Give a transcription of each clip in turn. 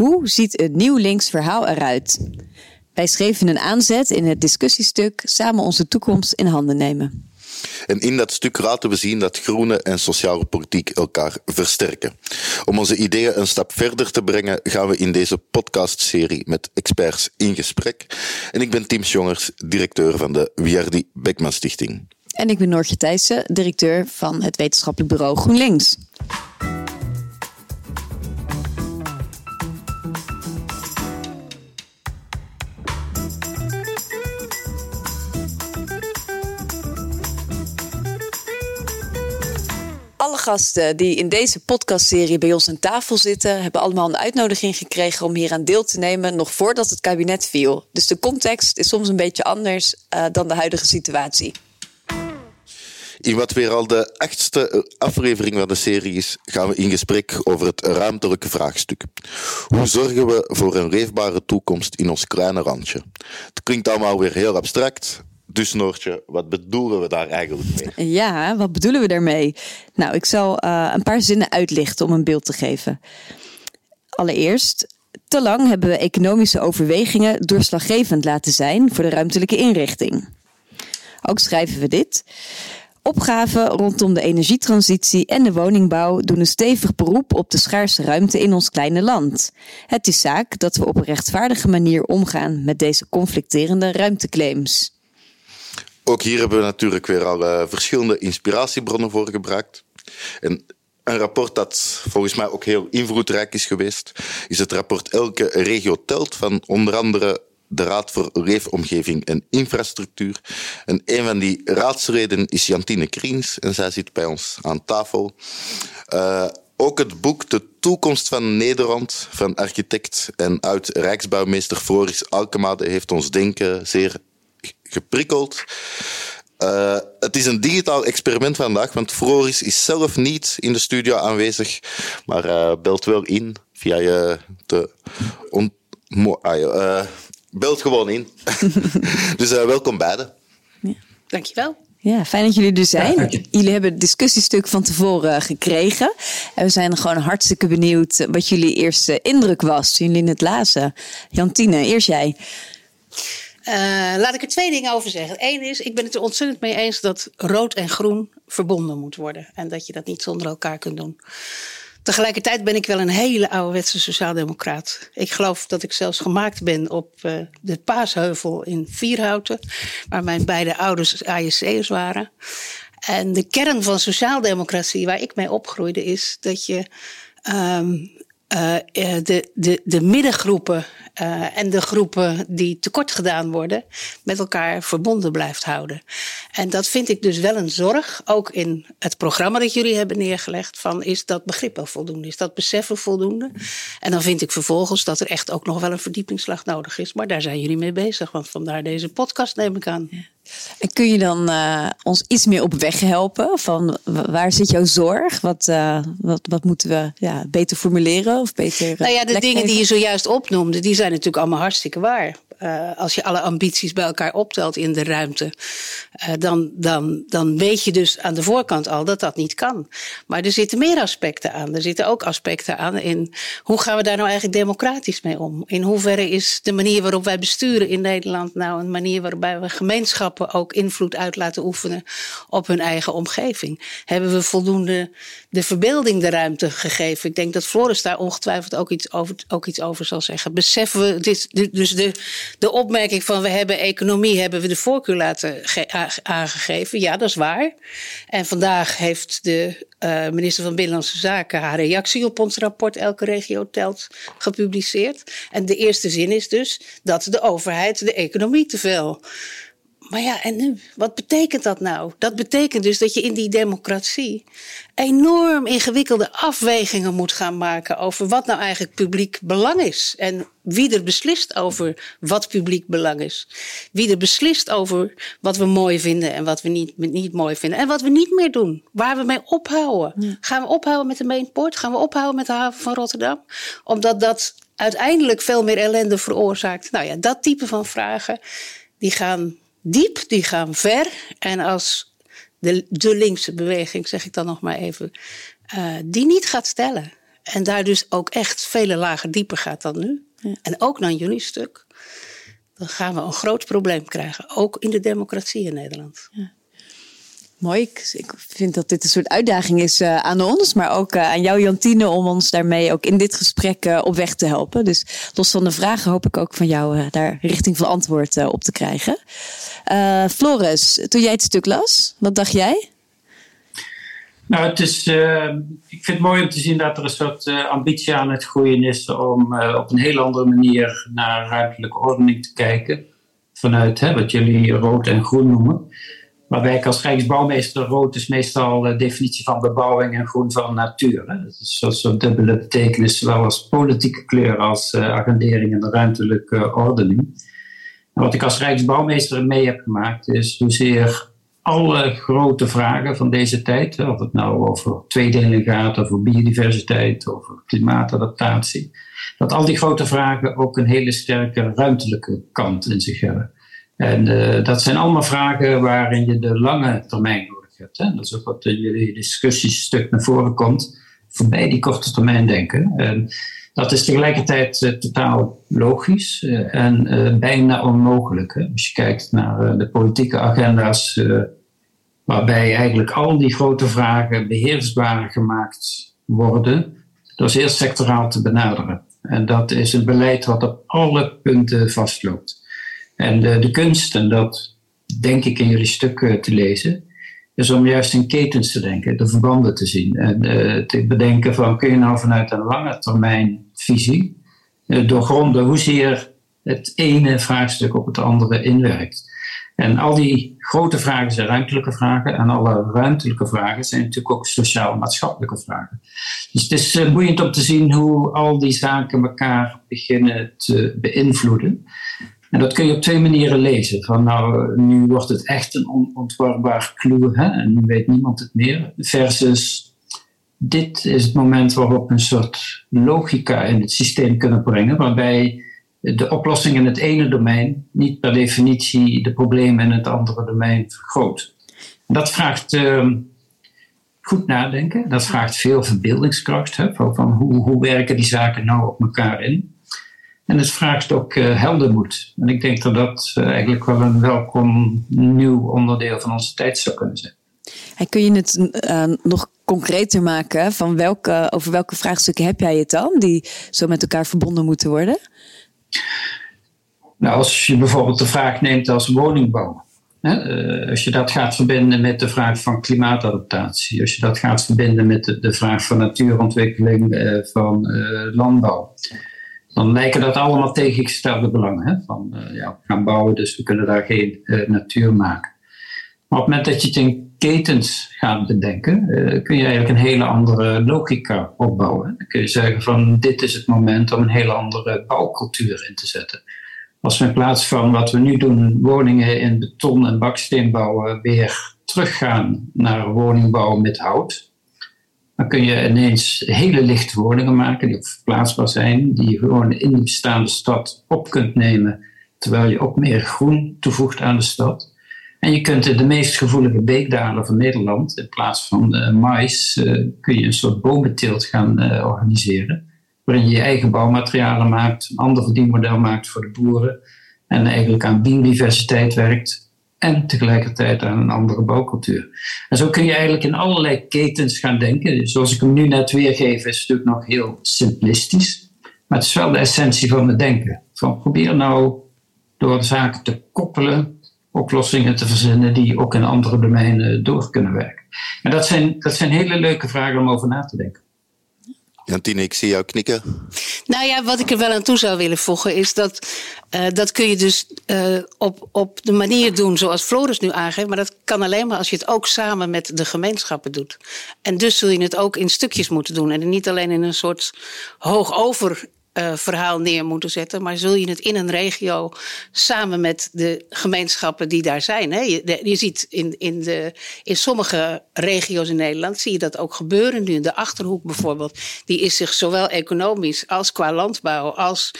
Hoe ziet een nieuw links verhaal eruit? Wij schreven een aanzet in het discussiestuk Samen onze toekomst in handen nemen. En in dat stuk laten we zien dat groene en sociale politiek elkaar versterken. Om onze ideeën een stap verder te brengen, gaan we in deze podcastserie met experts in gesprek. En ik ben Tim Jongers, directeur van de Wiardi Beckman Stichting. En ik ben Noortje Thijssen, directeur van het wetenschappelijk bureau GroenLinks. Gasten die in deze podcastserie bij ons aan tafel zitten, hebben allemaal een uitnodiging gekregen om hier aan deel te nemen, nog voordat het kabinet viel. Dus de context is soms een beetje anders uh, dan de huidige situatie. In wat weer al de achtste aflevering van de serie is, gaan we in gesprek over het ruimtelijke vraagstuk. Hoe zorgen we voor een leefbare toekomst in ons kleine randje? Het klinkt allemaal weer heel abstract, dus Noortje, wat bedoelen we daar eigenlijk mee? Ja, wat bedoelen we daarmee? Nou, ik zal uh, een paar zinnen uitlichten om een beeld te geven. Allereerst, te lang hebben we economische overwegingen doorslaggevend laten zijn voor de ruimtelijke inrichting. Ook schrijven we dit. Opgaven rondom de energietransitie en de woningbouw doen een stevig beroep op de schaarse ruimte in ons kleine land. Het is zaak dat we op een rechtvaardige manier omgaan met deze conflicterende ruimteclaims. Ook hier hebben we natuurlijk weer al uh, verschillende inspiratiebronnen voor gebruikt. En een rapport dat volgens mij ook heel invloedrijk is geweest, is het rapport Elke regio telt van onder andere de Raad voor Leefomgeving en Infrastructuur. En een van die raadsleden is Jantine Kriens en zij zit bij ons aan tafel. Uh, ook het boek De Toekomst van Nederland van architect en oud-rijksbouwmeester Floris Alkemade heeft ons denken zeer geprikkeld. Uh, het is een digitaal experiment vandaag, want Floris is zelf niet in de studio aanwezig, maar uh, belt wel in via je te on, uh, belt gewoon in. dus welkom beiden. Ja. Dankjewel. Ja, fijn dat jullie er zijn. jullie hebben het discussiestuk van tevoren gekregen. En we zijn gewoon hartstikke benieuwd wat jullie eerste indruk was toen jullie het lazen. Jantine, eerst jij. Uh, laat ik er twee dingen over zeggen. Eén is, ik ben het er ontzettend mee eens dat rood en groen verbonden moet worden. En dat je dat niet zonder elkaar kunt doen. Tegelijkertijd ben ik wel een hele ouderwetse sociaaldemocraat. Ik geloof dat ik zelfs gemaakt ben op uh, de Paasheuvel in Vierhouten, waar mijn beide ouders ASC'ers waren. En de kern van sociaaldemocratie waar ik mee opgroeide is dat je um, uh, de, de, de middengroepen uh, en de groepen die tekort gedaan worden, met elkaar verbonden blijft houden. En dat vind ik dus wel een zorg, ook in het programma dat jullie hebben neergelegd, van is dat begrip wel voldoende, is dat beseffen voldoende? En dan vind ik vervolgens dat er echt ook nog wel een verdiepingsslag nodig is, maar daar zijn jullie mee bezig, want vandaar deze podcast neem ik aan. En kun je dan uh, ons iets meer op weg helpen? Van waar zit jouw zorg? Wat, uh, wat, wat moeten we ja, beter formuleren? Of beter, uh, nou ja, de dingen geven? die je zojuist opnoemde, die zijn natuurlijk allemaal hartstikke waar. Uh, als je alle ambities bij elkaar optelt in de ruimte, dan, dan, dan weet je dus aan de voorkant al dat dat niet kan. Maar er zitten meer aspecten aan. Er zitten ook aspecten aan in hoe gaan we daar nou eigenlijk democratisch mee om? In hoeverre is de manier waarop wij besturen in Nederland nou een manier waarbij we ook invloed uit laten oefenen op hun eigen omgeving? Hebben we voldoende de verbeelding de ruimte gegeven? Ik denk dat Floris daar ongetwijfeld ook iets over, ook iets over zal zeggen. Beseffen we dit, dus de de opmerking van we hebben economie, hebben we de voorkeur laten aangegeven. Ja, dat is waar. En vandaag heeft de uh, minister van Binnenlandse Zaken haar reactie op ons rapport Elke regio telt gepubliceerd. En de eerste zin is dus dat de overheid de economie te veel maar ja, en nu? Wat betekent dat nou? Dat betekent dus dat je in die democratie enorm ingewikkelde afwegingen moet gaan maken over wat nou eigenlijk publiek belang is. En wie er beslist over wat publiek belang is. Wie er beslist over wat we mooi vinden en wat we niet, niet mooi vinden. En wat we niet meer doen. Waar we mee ophouden. Gaan we ophouden met de Mainpoort? Gaan we ophouden met de haven van Rotterdam? Omdat dat uiteindelijk veel meer ellende veroorzaakt. Nou ja, dat type van vragen, die gaan diep, die gaan ver. En als de, de linkse beweging, zeg ik dan nog maar even, uh, die niet gaat stellen. En daar dus ook echt vele lagen dieper gaat dan nu. En ook naar jullie stuk. Dan gaan we een groot probleem krijgen. Ook in de democratie in Nederland. Ja. Mooi. Ik, vind dat dit een soort uitdaging is uh, aan ons, maar ook uh, aan jou, Jantine, om ons daarmee ook in dit gesprek uh, op weg te helpen. Dus los van de vragen hoop ik ook van jou daar richting van antwoord op te krijgen. Floris, toen jij het stuk las, wat dacht jij? Nou, het is, ik vind het mooi om te zien dat er een soort ambitie aan het groeien is om op een heel andere manier naar ruimtelijke ordening te kijken. Vanuit hè, wat jullie rood en groen noemen. Waarbij ik als Rijksbouwmeester rood is meestal de definitie van bebouwing en groen van natuur. Dat is zo'n dubbele betekenis, zowel als politieke kleur als uh, agendering en de ruimtelijke ordening. En wat ik als Rijksbouwmeester mee heb gemaakt is hoezeer alle grote vragen van deze tijd, of het nou over tweedeling gaat, over biodiversiteit, over klimaatadaptatie, dat al die grote vragen ook een hele sterke ruimtelijke kant in zich hebben. En uh, dat zijn allemaal vragen waarin je de lange termijn nodig hebt. Hè? Dat is ook wat in jullie discussiestuk naar voren komt. Voorbij die korte termijn denken. En dat is tegelijkertijd uh, totaal logisch uh, en bijna onmogelijk. Als je kijkt naar de politieke agenda's, waarbij eigenlijk al die grote vragen beheersbaar gemaakt worden, door zeer sectoraal te benaderen. En dat is een beleid wat op alle punten vastloopt. En de, de kunst, en dat denk ik in jullie stuk uh, te lezen, is om juist in ketens te denken, de verbanden te zien. En uh, te bedenken van, kun je nou vanuit een lange termijn visie uh, doorgronden hoezeer het ene vraagstuk op het andere inwerkt. En al die grote vragen zijn ruimtelijke vragen. En alle ruimtelijke vragen zijn natuurlijk ook sociaal-maatschappelijke vragen. Dus het is boeiend om te zien hoe al die zaken elkaar beginnen te beïnvloeden. En dat kun je op twee manieren lezen. Van nou, nu wordt het echt een onontwarbaar hè, en nu weet niemand het meer. Versus dit is het moment waarop we een soort logica in het systeem kunnen brengen, waarbij de oplossing in het ene domein niet per definitie de problemen in het andere domein vergroot. dat vraagt uh, goed nadenken, dat vraagt veel verbeeldingskracht. Hè, van hoe, hoe werken die zaken nou op elkaar in? En het vraagt ook uh, heldermoed. En ik denk dat dat uh, eigenlijk wel een welkom nieuw onderdeel van onze tijd zou kunnen zijn. En kun je het uh, nog concreter maken? Van welke, over welke vraagstukken heb jij het dan, die zo met elkaar verbonden moeten worden? Nou, als je bijvoorbeeld de vraag neemt als woningbouw. Hè, als je dat gaat verbinden met de vraag van klimaatadaptatie, als je dat gaat verbinden met de, de vraag van natuurontwikkeling, van landbouw, dan lijken dat allemaal tegengestelde belangen. Hè? Van uh, ja, we gaan bouwen, dus we kunnen daar geen uh, natuur maken. Maar op het moment dat je het in ketens gaat bedenken, uh, kun je eigenlijk een hele andere logica opbouwen. Dan kun je zeggen van dit is het moment om een hele andere bouwcultuur in te zetten. Als we in plaats van wat we nu doen, woningen in beton en baksteen bouwen, weer teruggaan naar woningbouw met hout, dan kun je ineens hele lichte woningen maken die verplaatsbaar zijn, die je gewoon in de bestaande stad op kunt nemen, terwijl je ook meer groen toevoegt aan de stad. En je kunt in de meest gevoelige beekdalen van Nederland, in plaats van uh, mais, uh, kun je een soort bomenteelt gaan uh, organiseren. Waarin je je eigen bouwmaterialen maakt, een ander verdienmodel maakt voor de boeren. En eigenlijk aan biodiversiteit werkt en tegelijkertijd aan een andere bouwcultuur. En zo kun je eigenlijk in allerlei ketens gaan denken. Zoals ik hem nu net weergeef, is het natuurlijk nog heel simplistisch. Maar het is wel de essentie van het denken. Van probeer nou door zaken te koppelen, oplossingen te verzinnen die ook in andere domeinen door kunnen werken. En dat zijn, dat zijn hele leuke vragen om over na te denken. Jantine, ik zie jou knikken. Nou ja, wat ik er wel aan toe zou willen voegen is dat uh, dat kun je dus uh, op, op de manier doen zoals Floris nu aangeeft. Maar dat kan alleen maar als je het ook samen met de gemeenschappen doet. En dus zul je het ook in stukjes moeten doen. En niet alleen in een soort hoog over uh, verhaal neer moeten zetten, maar zul je het in een regio samen met de gemeenschappen die daar zijn. Hè? Je, je, ziet in, in, de, in sommige regio's in Nederland zie je dat ook gebeuren nu. De achterhoek bijvoorbeeld, die is zich zowel economisch als qua landbouw, als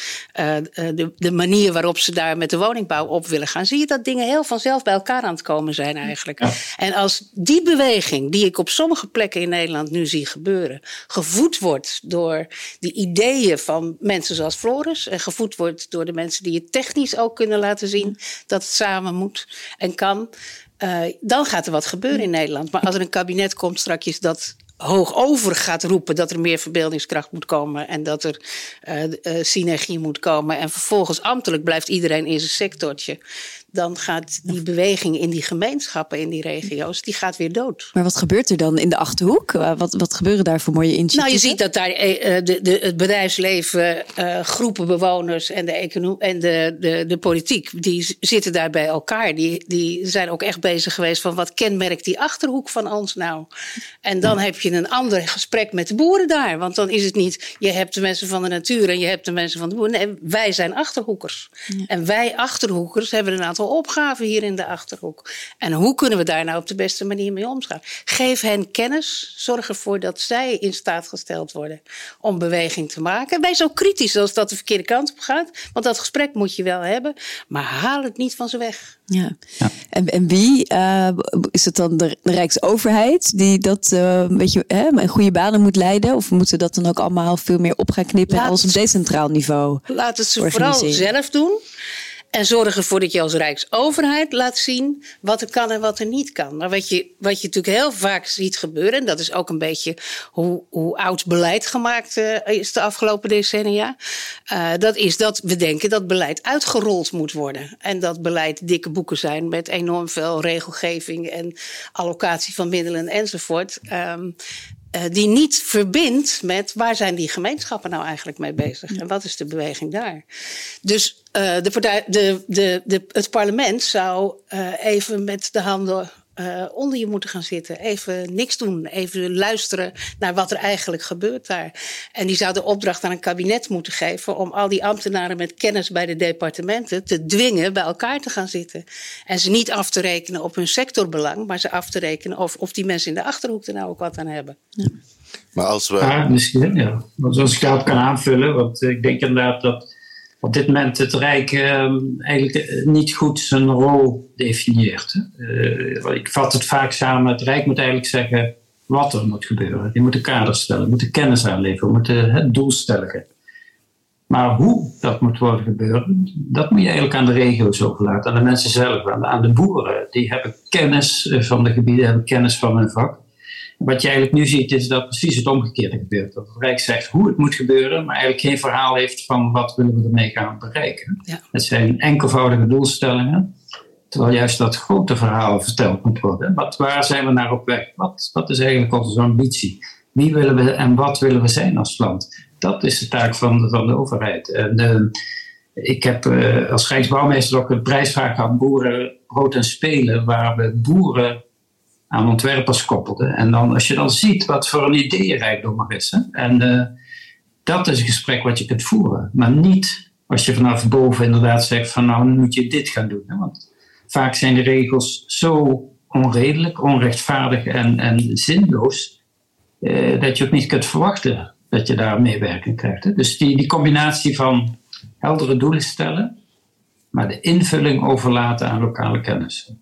uh, de, de manier waarop ze daar met de woningbouw op willen gaan, zie je dat dingen heel vanzelf bij elkaar aan het komen zijn eigenlijk. En als die beweging, die ik op sommige plekken in Nederland nu zie gebeuren, gevoed wordt door die ideeën van mensen zoals Floris. En gevoed wordt door de mensen die het technisch ook kunnen laten zien dat het samen moet en kan. Uh, dan gaat er wat gebeuren in Nederland. Maar als er een kabinet komt straks dat hoog over gaat roepen dat er meer verbeeldingskracht moet komen en dat er uh, uh, synergie moet komen. En vervolgens ambtelijk blijft iedereen in zijn sectortje dan gaat die beweging in die gemeenschappen, in die regio's, die gaat weer dood. Maar wat gebeurt er dan in de Achterhoek? Wat, wat gebeuren daar voor mooie initiatieven? Nou, je ziet dat daar eh, eh, de, de, het bedrijfsleven, groepen bewoners en, de, en de, de, de politiek, die zitten daar bij elkaar. Die, die zijn ook echt bezig geweest van wat kenmerkt die Achterhoek van ons nou? En dan heb je een ander gesprek met de boeren daar. Want dan is het niet, je hebt de mensen van de natuur en je hebt de mensen van de boeren. Nee, wij zijn Achterhoekers. En wij Achterhoekers hebben een aantal opgaven hier in de achterhoek. En hoe kunnen we daar nou op de beste manier mee omgaan? Geef hen kennis. Zorg ervoor dat zij in staat gesteld worden om beweging te maken. Wees ook kritisch als dat de verkeerde kant op gaat. Want dat gesprek moet je wel hebben. Maar haal het niet van ze weg. Ja. ja. En, en wie? Uh, is het dan de, Rijksoverheid die dat uh, een beetje hè, in goede banen moet leiden? Of moeten dat dan ook allemaal veel meer op gaan knippen als op decentraal niveau? Laat het ze vooral zelf doen. En zorg ervoor dat je als Rijksoverheid laat zien wat er kan en wat er niet kan. Maar wat je, wat je natuurlijk heel vaak ziet gebeuren, en dat is ook een beetje hoe, hoe oud beleid gemaakt uh, is de afgelopen decennia. Uh, dat is dat we denken dat beleid uitgerold moet worden. En dat beleid dikke boeken zijn met enorm veel regelgeving en allocatie van middelen enzovoort. Um, uh, die niet verbindt met waar zijn die gemeenschappen nou eigenlijk mee bezig en wat is de beweging daar. Dus uh, de, de, de, het parlement zou uh, even met de handen uh, onder je moeten gaan zitten. Even niks doen. Even luisteren naar wat er eigenlijk gebeurt daar. En die zou de opdracht aan een kabinet moeten geven om al die ambtenaren met kennis bij de departementen te dwingen bij elkaar te gaan zitten. En ze niet af te rekenen op hun sectorbelang, maar ze af te rekenen of, of die mensen in de achterhoek er nou ook wat aan hebben. Ja. Maar als we. Ja, misschien, ja. Want als ik dat kan aanvullen, want ik denk inderdaad dat op dit moment het Rijk uh, eigenlijk eh, niet goed zijn rol definieert. Uh, ik vat het vaak samen, het Rijk moet eigenlijk zeggen wat er moet gebeuren. Die moeten kaders stellen, moeten kennis aanleveren, moeten het doelstelligen. Maar hoe dat moet worden gebeuren, dat moet je eigenlijk aan de regio's overlaten, aan de mensen zelf, aan de boeren. Die hebben kennis eh, van de gebieden, hebben kennis van hun vak. Wat je eigenlijk nu ziet, is dat precies het omgekeerde gebeurt. Dat het Rijk zegt hoe het moet gebeuren, maar eigenlijk geen verhaal heeft van wat willen we ermee gaan bereiken. Ja. Het zijn enkelvoudige doelstellingen, terwijl juist dat grote verhaal verteld moet worden. Wat, waar zijn we naar op weg? Wat, wat is eigenlijk onze ambitie? Wie willen we en wat willen we zijn als land? Dat is de taak van, van de overheid. En, uh, ik heb uh, als Rijksbouwmeester ook een prijsvraag gehad, Boeren, Brood en Spelen, waar we boeren aan ontwerpers koppelde. En dan, als je dan ziet wat voor een ideeënrijkdom er is. Hè? En uh, dat is een gesprek wat je kunt voeren. Maar niet als je vanaf boven inderdaad zegt van nou moet je dit gaan doen. Hè? Want vaak zijn de regels zo onredelijk, onrechtvaardig en, en zinloos. Uh, dat je ook niet kunt verwachten dat je daar meewerking krijgt. Hè? Dus die, die combinatie van heldere doelen stellen, maar de invulling overlaten aan lokale kennis.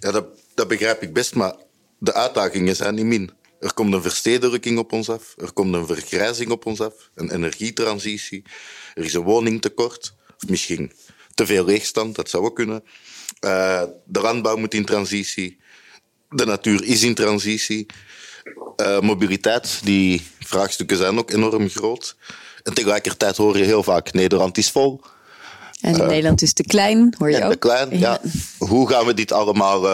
Ja, dat dat begrijp ik best, maar de uitdagingen zijn niet min. Er komt een verstedelijking op ons af, er komt een vergrijzing op ons af, een energietransitie, er is een woningtekort, of misschien te veel leegstand, dat zou ook kunnen. Uh, de landbouw moet in transitie, de natuur is in transitie. Uh, mobiliteit, die vraagstukken zijn ook enorm groot. En tegelijkertijd hoor je heel vaak, Nederland is vol. En uh, Nederland is te klein, hoor je ja, ook. Te klein, ja. Hoe gaan we dit allemaal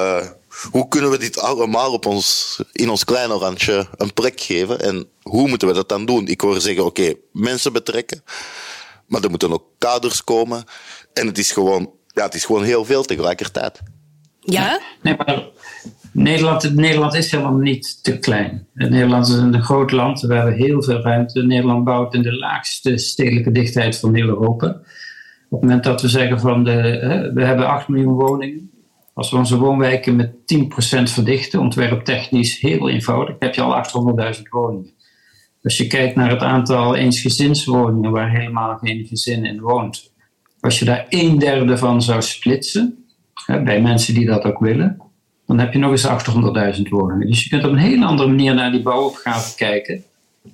hoe kunnen we dit allemaal op ons, in ons kleine randje een plek geven? En hoe moeten we dat dan doen? Ik hoor zeggen, oké, mensen betrekken. Maar er moeten ook kaders komen. En het is gewoon, ja, het is gewoon heel veel tegelijkertijd. Ja? Nee, maar Nederland, Nederland is helemaal niet te klein. Nederland is een groot land, we hebben heel veel ruimte. Nederland bouwt in de laagste stedelijke dichtheid van heel Europa. Op het moment dat we zeggen van de, we hebben 8 miljoen woningen. Als we onze woonwijken met 10% verdichten, ontwerptechnisch heel eenvoudig, heb je al 800.000 woningen. Als je kijkt naar het aantal eensgezinswoningen waar helemaal geen gezin in woont. Als je daar een derde van zou splitsen, bij mensen die dat ook willen, dan heb je nog eens 800.000 woningen. Dus je kunt op een hele andere manier naar die bouwopgave kijken.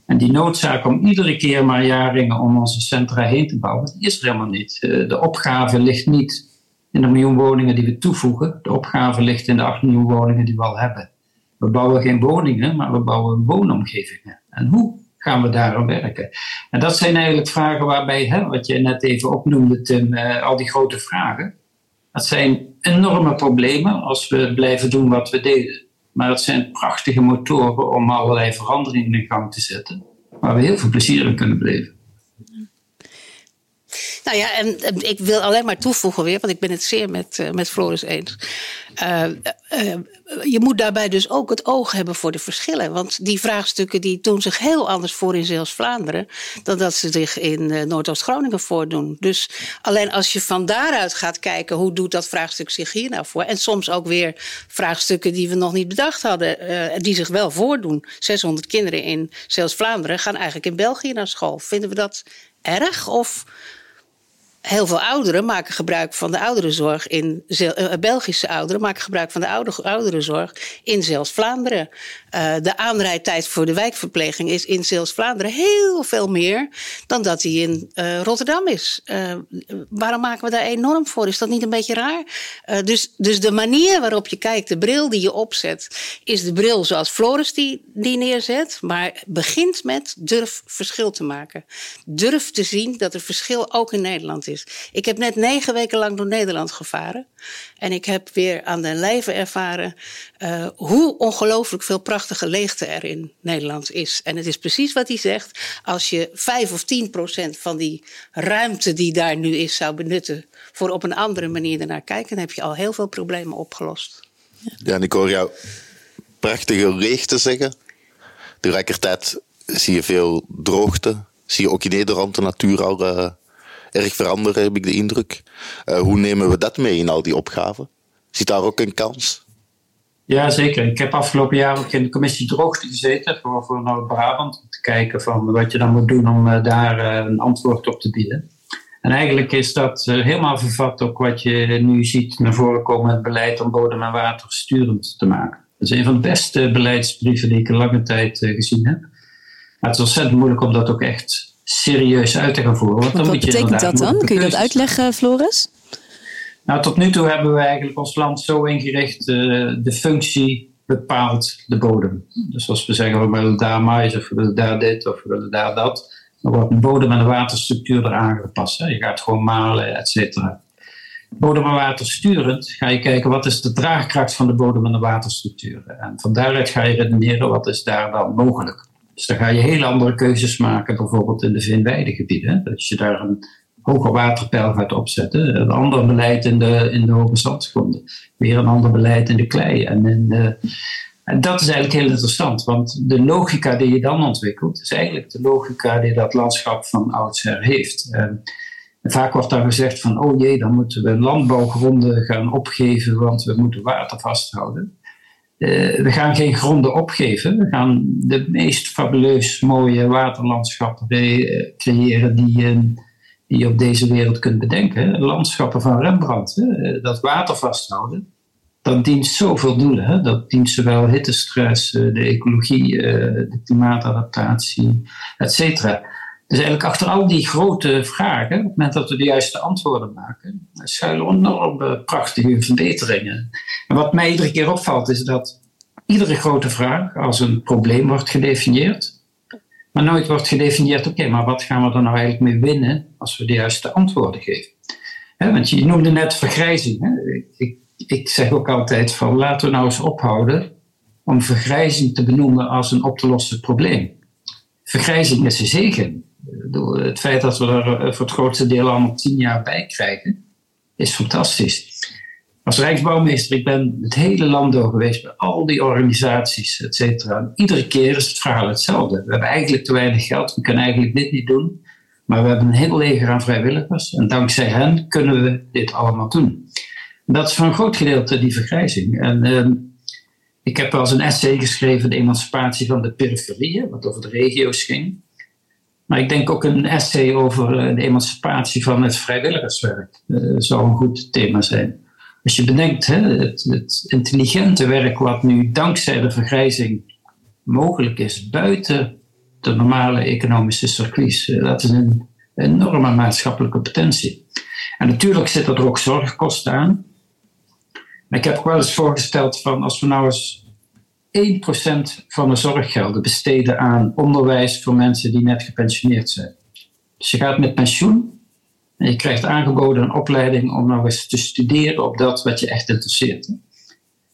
En die noodzaak om iedere keer maar jaringen om onze centra heen te bouwen, die is er helemaal niet. Eh, de opgave ligt niet in de miljoen woningen die we toevoegen. De opgave ligt in de 8 miljoen woningen die we al hebben. We bouwen geen woningen, maar we bouwen woonomgevingen. En hoe gaan we daarom werken? En dat zijn eigenlijk vragen waarbij, hè, wat je net even opnoemde, Tim, uh, al die grote vragen. Dat zijn enorme problemen als we blijven doen wat we deden. Maar het zijn prachtige motoren om allerlei veranderingen in gang te zetten, waar we heel veel plezier in kunnen beleven. Nou ja, en, ik wil alleen maar toevoegen weer, want ik ben het zeer met, uh, met Floris eens. Uh, uh, je moet daarbij dus ook het oog hebben voor de verschillen. Want die vraagstukken die doen zich heel anders voor in Zeeuws-Vlaanderen dan dat ze zich in Noordoost-Groningen voordoen. Dus alleen als je van daaruit gaat kijken hoe doet dat vraagstuk zich hier nou voor. En soms ook weer vraagstukken die we nog niet bedacht hadden, die zich wel voordoen. 600 kinderen in Zeeuws-Vlaanderen gaan eigenlijk in België naar school. Vinden we dat erg of heel veel ouderen maken gebruik van de ouderenzorg in uh, Belgische ouderen maken gebruik van de oude, ouderenzorg in zelfs Vlaanderen. Uh, de aanrijdtijd voor de wijkverpleging is in zelfs Vlaanderen heel veel meer dan dat die in uh, Rotterdam is. waarom maken we daar enorm voor? Is dat niet een beetje raar? dus, dus de manier waarop je kijkt, de bril die je opzet, is de bril zoals Floris die, die neerzet, maar begint met durf verschil te maken. Durf te zien dat er verschil ook in Nederland is. Ik heb net negen weken lang door Nederland gevaren. En ik heb weer aan de lijve ervaren hoe ongelooflijk veel prachtige leegte er in Nederland is. En het is precies wat hij zegt. Als je 5 of 10 procent van die ruimte die daar nu is zou benutten voor op een andere manier ernaar kijken, dan heb je al heel veel problemen opgelost. Ja, en ik hoor jou prachtige leegte zeggen. Tegelijkertijd zie je veel droogte. Zie je ook in Nederland de natuur al uh, erg veranderen, heb ik de indruk. Uh, hoe nemen we dat mee in al die opgaven? Zit daar ook een kans? Ja, zeker. Ik heb afgelopen jaar ook in de commissie droogte gezeten voor, voor Noord-Brabant. Om te kijken van wat je dan moet doen om uh, daar uh, een antwoord op te bieden. En eigenlijk is dat helemaal vervat ook wat je nu ziet naar voren komen het beleid om bodem en water sturend te maken. Dat is een van de beste beleidsbrieven die ik in lange tijd gezien heb. Maar het is ontzettend moeilijk om dat ook echt serieus uit te gaan voeren. Want dan wat moet je betekent dat dan? Kun je dat uitleggen, Floris? Nou, tot nu toe hebben we eigenlijk ons land zo ingericht, uh, de functie bepaalt de bodem. Dus als we zeggen, we willen daar mais, of we willen daar dit, of we willen daar dat, dan wordt de bodem en de waterstructuur eraan gepast. Hè. Je gaat gewoon malen, et cetera. Bodem en water sturend ga je kijken wat is de draagkracht van de bodem en de waterstructuur. En van daaruit ga je redeneren wat is daar dan mogelijk. Dus dan ga je hele andere keuzes maken, bijvoorbeeld in de veenweidegebieden. Dat je daar een hoger waterpeil gaat opzetten. Een ander beleid in de, in de hoge zandgronden. Weer een ander beleid in de klei. En, in de, en dat is eigenlijk heel interessant, want de logica die je dan ontwikkelt, is eigenlijk de logica die dat landschap van oudsher heeft. En vaak wordt dan gezegd van, oh jee, dan moeten we landbouwgronden gaan opgeven, want we moeten water vasthouden. Uh, we gaan geen gronden opgeven. We gaan de meest fabuleus mooie waterlandschappen eh, creëren die, uh, die je op deze wereld kunt bedenken. Landschappen van Rembrandt. Dat water vasthouden, dat dient zoveel doelen. Dat dient zowel hittestress, de ecologie, de klimaatadaptatie, et cetera. Dus eigenlijk achter al die grote vragen, op het moment dat we de juiste antwoorden maken, schuilen enorme prachtige verbeteringen. En wat mij iedere keer opvalt is dat iedere grote vraag als een probleem wordt gedefinieerd, maar nooit wordt gedefinieerd, oké, maar wat gaan we er nou eigenlijk mee winnen als we de juiste antwoorden geven? want je noemde net vergrijzing. Ik, ik zeg ook altijd van laten we nou eens ophouden om vergrijzing te benoemen als een op te lossen probleem. Vergrijzing is een zegen. Het feit dat we er voor het grootste deel allemaal tien jaar bij krijgen, is fantastisch. Als Rijksbouwmeester, ik ben het hele land door geweest bij al die organisaties, et. Iedere keer is het verhaal hetzelfde. We hebben eigenlijk te weinig geld, we kunnen eigenlijk dit niet doen. Maar we hebben een heel leger aan vrijwilligers en dankzij hen kunnen we dit allemaal doen. dat is voor een groot gedeelte die vergrijzing. En uh, ik heb wel eens een essay geschreven, de emancipatie van de periferieën, wat over de regio's ging. Maar ik denk ook een essay over eh, de emancipatie van het vrijwilligerswerk. Uh, zou een goed thema zijn. Als je bedenkt, hè, het, intelligente werk wat nu dankzij de vergrijzing mogelijk is, buiten de normale economische circuits, eh, dat is een enorme maatschappelijke potentie. En natuurlijk zitten er ook zorgkosten aan. Maar ik heb wel eens voorgesteld van als we nou eens 1% van de zorggelden besteden aan onderwijs voor mensen die net gepensioneerd zijn. Dus je gaat met pensioen en je krijgt aangeboden een opleiding om nog eens te studeren op dat wat je echt interesseert.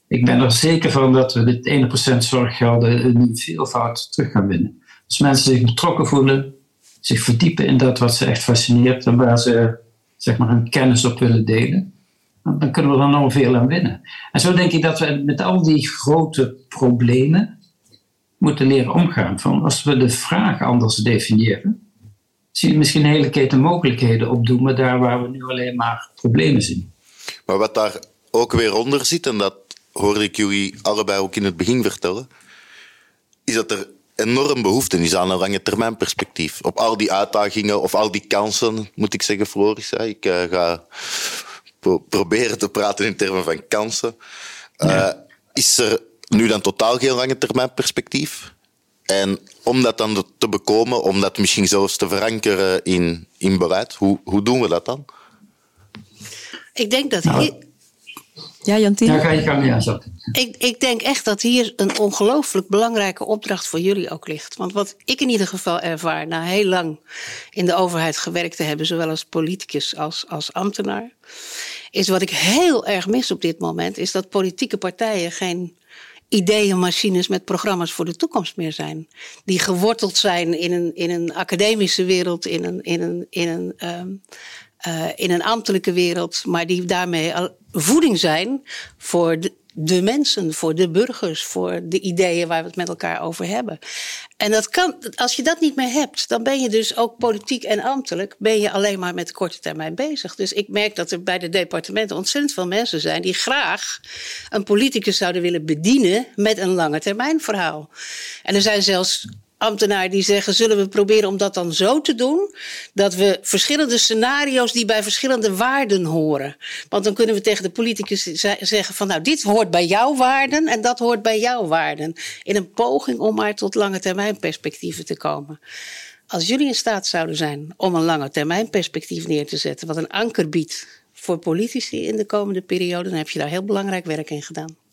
Ik ben er zeker van dat we dit 1% zorggelden in veelvoud terug gaan winnen. Als mensen zich betrokken voelen, zich verdiepen in dat wat ze echt fascineert en waar ze zeg maar, hun kennis op willen delen, dan kunnen we er nog veel aan winnen. En zo denk ik dat we met al die grote problemen moeten leren omgaan. Van als we de vraag anders definiëren, zie je misschien een hele keten mogelijkheden opdoen, daar waar we nu alleen maar problemen zien. Maar wat daar ook weer onder zit, en dat hoorde ik jullie allebei ook in het begin vertellen, is dat er enorm behoefte is aan een lange termijn perspectief. Op al die uitdagingen of al die kansen, moet ik zeggen, Floris. Ik uh, ga proberen te praten in termen van kansen. Uh, is er nu dan totaal geen lange termijn perspectief? En om dat dan te bekomen, om dat misschien zelfs te verankeren in, in beleid, hoe, hoe doen we dat dan? Ik denk dat nou, hier... Ja, Jantien? Ja, ga je gang, ja, zo. Ik, ik denk echt dat hier een ongelooflijk belangrijke opdracht voor jullie ook ligt. Want wat ik in ieder geval ervaar, na heel lang in de overheid gewerkt te hebben, zowel als politicus als als ambtenaar, is wat ik heel erg mis op dit moment, is dat politieke partijen geen ideeënmachines met programma's voor de toekomst meer zijn. Die geworteld zijn in een, in een academische wereld, in een, in een, in een, um, uh, in een ambtelijke wereld, maar die daarmee voeding zijn voor de, de mensen, voor de burgers, voor de ideeën waar we het met elkaar over hebben. En dat kan, als je dat niet meer hebt, dan ben je dus ook politiek en ambtelijk, ben je alleen maar met korte termijn bezig. Dus ik merk dat er bij de departementen ontzettend veel mensen zijn die graag een politicus zouden willen bedienen met een lange termijn verhaal. En er zijn zelfs ambtenaren die zeggen: zullen we proberen om dat dan zo te doen dat we verschillende scenario's die bij verschillende waarden horen. Want dan kunnen we tegen de politicus zeggen: van nou, dit hoort bij jouw waarden en dat hoort bij jouw waarden. In een poging om maar tot lange termijn perspectieven te komen. Als jullie in staat zouden zijn om een lange termijn perspectief neer te zetten, wat een anker biedt voor politici in de komende periode, dan heb je daar heel belangrijk werk in gedaan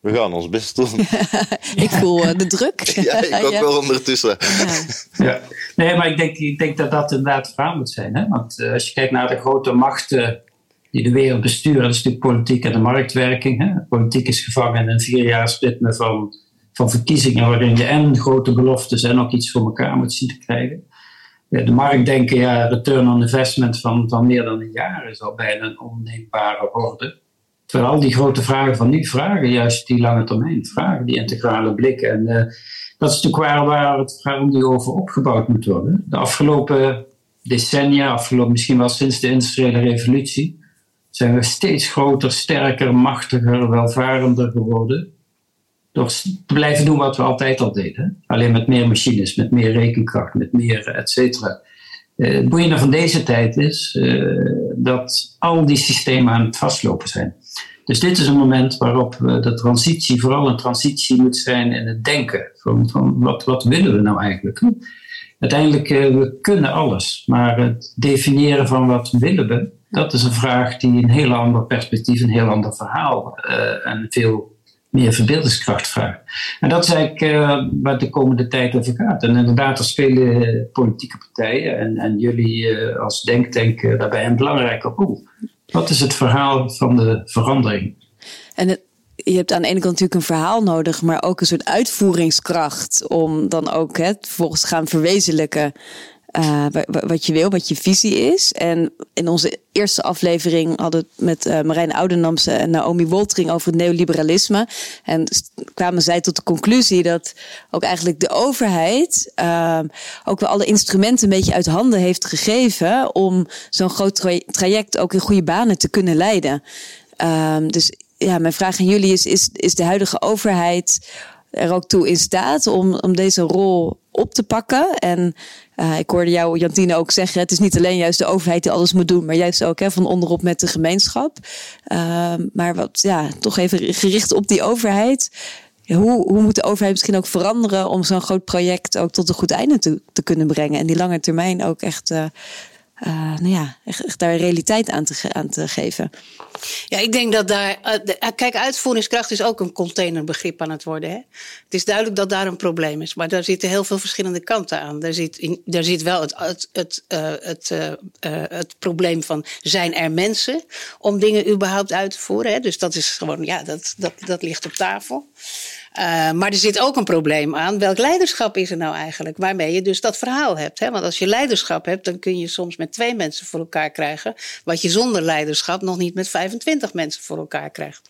we gaan ons best doen. ik voel eh, de druk. ja, ik ook wel ondertussen. Ja. Nee, maar ik denk, ik denk dat dat inderdaad het verhaal moet zijn. Hè? Want uh, als je kijkt naar de grote machten die de wereld besturen, dat is natuurlijk politiek en de marktwerking. Hè? Politiek is gevangen in een vierjaarsritme van, van verkiezingen, waarin je en grote beloftes en ook iets voor elkaar moet zien te krijgen. De markt denken, ja, return on investment van, van meer dan een jaar is al bijna een onneembare orde. Terwijl die grote vragen van nu vragen juist die lange termijn, vragen die integrale blik. En uh, dat is natuurlijk waar, waar het verhaal nu over opgebouwd moet worden. De afgelopen decennia, afgelopen misschien wel sinds de industriële revolutie, zijn we steeds groter, sterker, machtiger, welvarender geworden. Door te blijven doen wat we altijd al deden. Alleen met meer machines, met meer rekenkracht, met meer et cetera. Uh, het boeiende van deze tijd is dat al die systemen aan het vastlopen zijn. Dus dit is een moment waarop de transitie, vooral een transitie moet zijn in het denken. Van, wat, wat willen we nou eigenlijk? Uiteindelijk, uh, we kunnen alles, maar het definiëren van wat willen we, dat is een vraag die een heel ander perspectief, een heel ander verhaal uh, en veel meer verbeeldingskracht vraagt. En dat is eigenlijk uh, waar de komende tijd over gaat. En inderdaad, er spelen politieke partijen en, en jullie als denktank daarbij een belangrijke rol. Wat is het verhaal van de verandering? En je hebt aan de ene kant natuurlijk een verhaal nodig, maar ook een soort uitvoeringskracht om dan ook het vervolgens te gaan verwezenlijken. Uh, wat je wil, wat je visie is. En in onze eerste aflevering hadden we het met uh, Marijn Oudenamse en Naomi Woltering over het neoliberalisme. En kwamen zij tot de conclusie dat ook eigenlijk de overheid uh, ook wel alle instrumenten een beetje uit handen heeft gegeven om zo'n groot tra traject ook in goede banen te kunnen leiden. Ehm, dus ja, mijn vraag aan jullie is, is, is de huidige overheid er ook toe in staat om, om deze rol op te pakken? En uh, ik hoorde jou, Jantine, ook zeggen: het is niet alleen juist de overheid die alles moet doen, maar juist ook hè, van onderop met de gemeenschap. Uh, maar wat, ja, toch even gericht op die overheid. Hoe, hoe moet de overheid misschien ook veranderen om zo'n groot project ook tot een goed einde te, te kunnen brengen? En die lange termijn ook echt uh, uh, nou ja, echt, daar realiteit aan te, aan te geven. Ja, ik denk dat daar. Uh, kijk, uitvoeringskracht is ook een containerbegrip aan het worden. Hè? Het is duidelijk dat daar een probleem is. Maar daar zitten heel veel verschillende kanten aan. Daar zit, daar zit wel het, het, het, het, het probleem van: zijn er mensen om dingen überhaupt uit te voeren? Hè? Dus dat is gewoon, ja, dat, dat, dat ligt op tafel. Uh, maar er zit ook een probleem aan. Welk leiderschap is er nou eigenlijk? Waarmee je dus dat verhaal hebt. Hè? Want als je leiderschap hebt, dan kun je soms met twee mensen voor elkaar krijgen. Wat je zonder leiderschap nog niet met 25 mensen voor elkaar krijgt.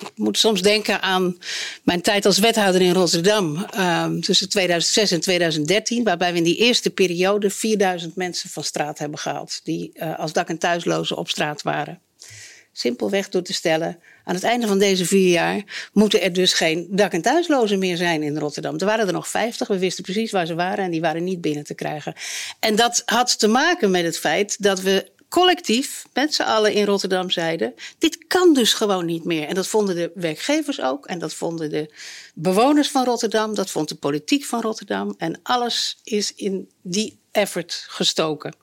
Ik moet soms denken aan mijn tijd als wethouder in Rotterdam. Uh, tussen 2006 en 2013. Waarbij we in die eerste periode 4000 mensen van straat hebben gehaald. Die uh, als dak- en thuislozen op straat waren. Simpelweg door te stellen aan het einde van deze vier jaar moeten er dus geen dak- en thuislozen meer zijn in Rotterdam. Er waren er nog 50. We wisten precies waar ze waren en die waren niet binnen te krijgen. En dat had te maken met het feit dat we collectief met z'n allen in Rotterdam zeiden: dit kan dus gewoon niet meer. En dat vonden de werkgevers ook en dat vonden de bewoners van Rotterdam, dat vond de politiek van Rotterdam. En alles is in die effort gestoken.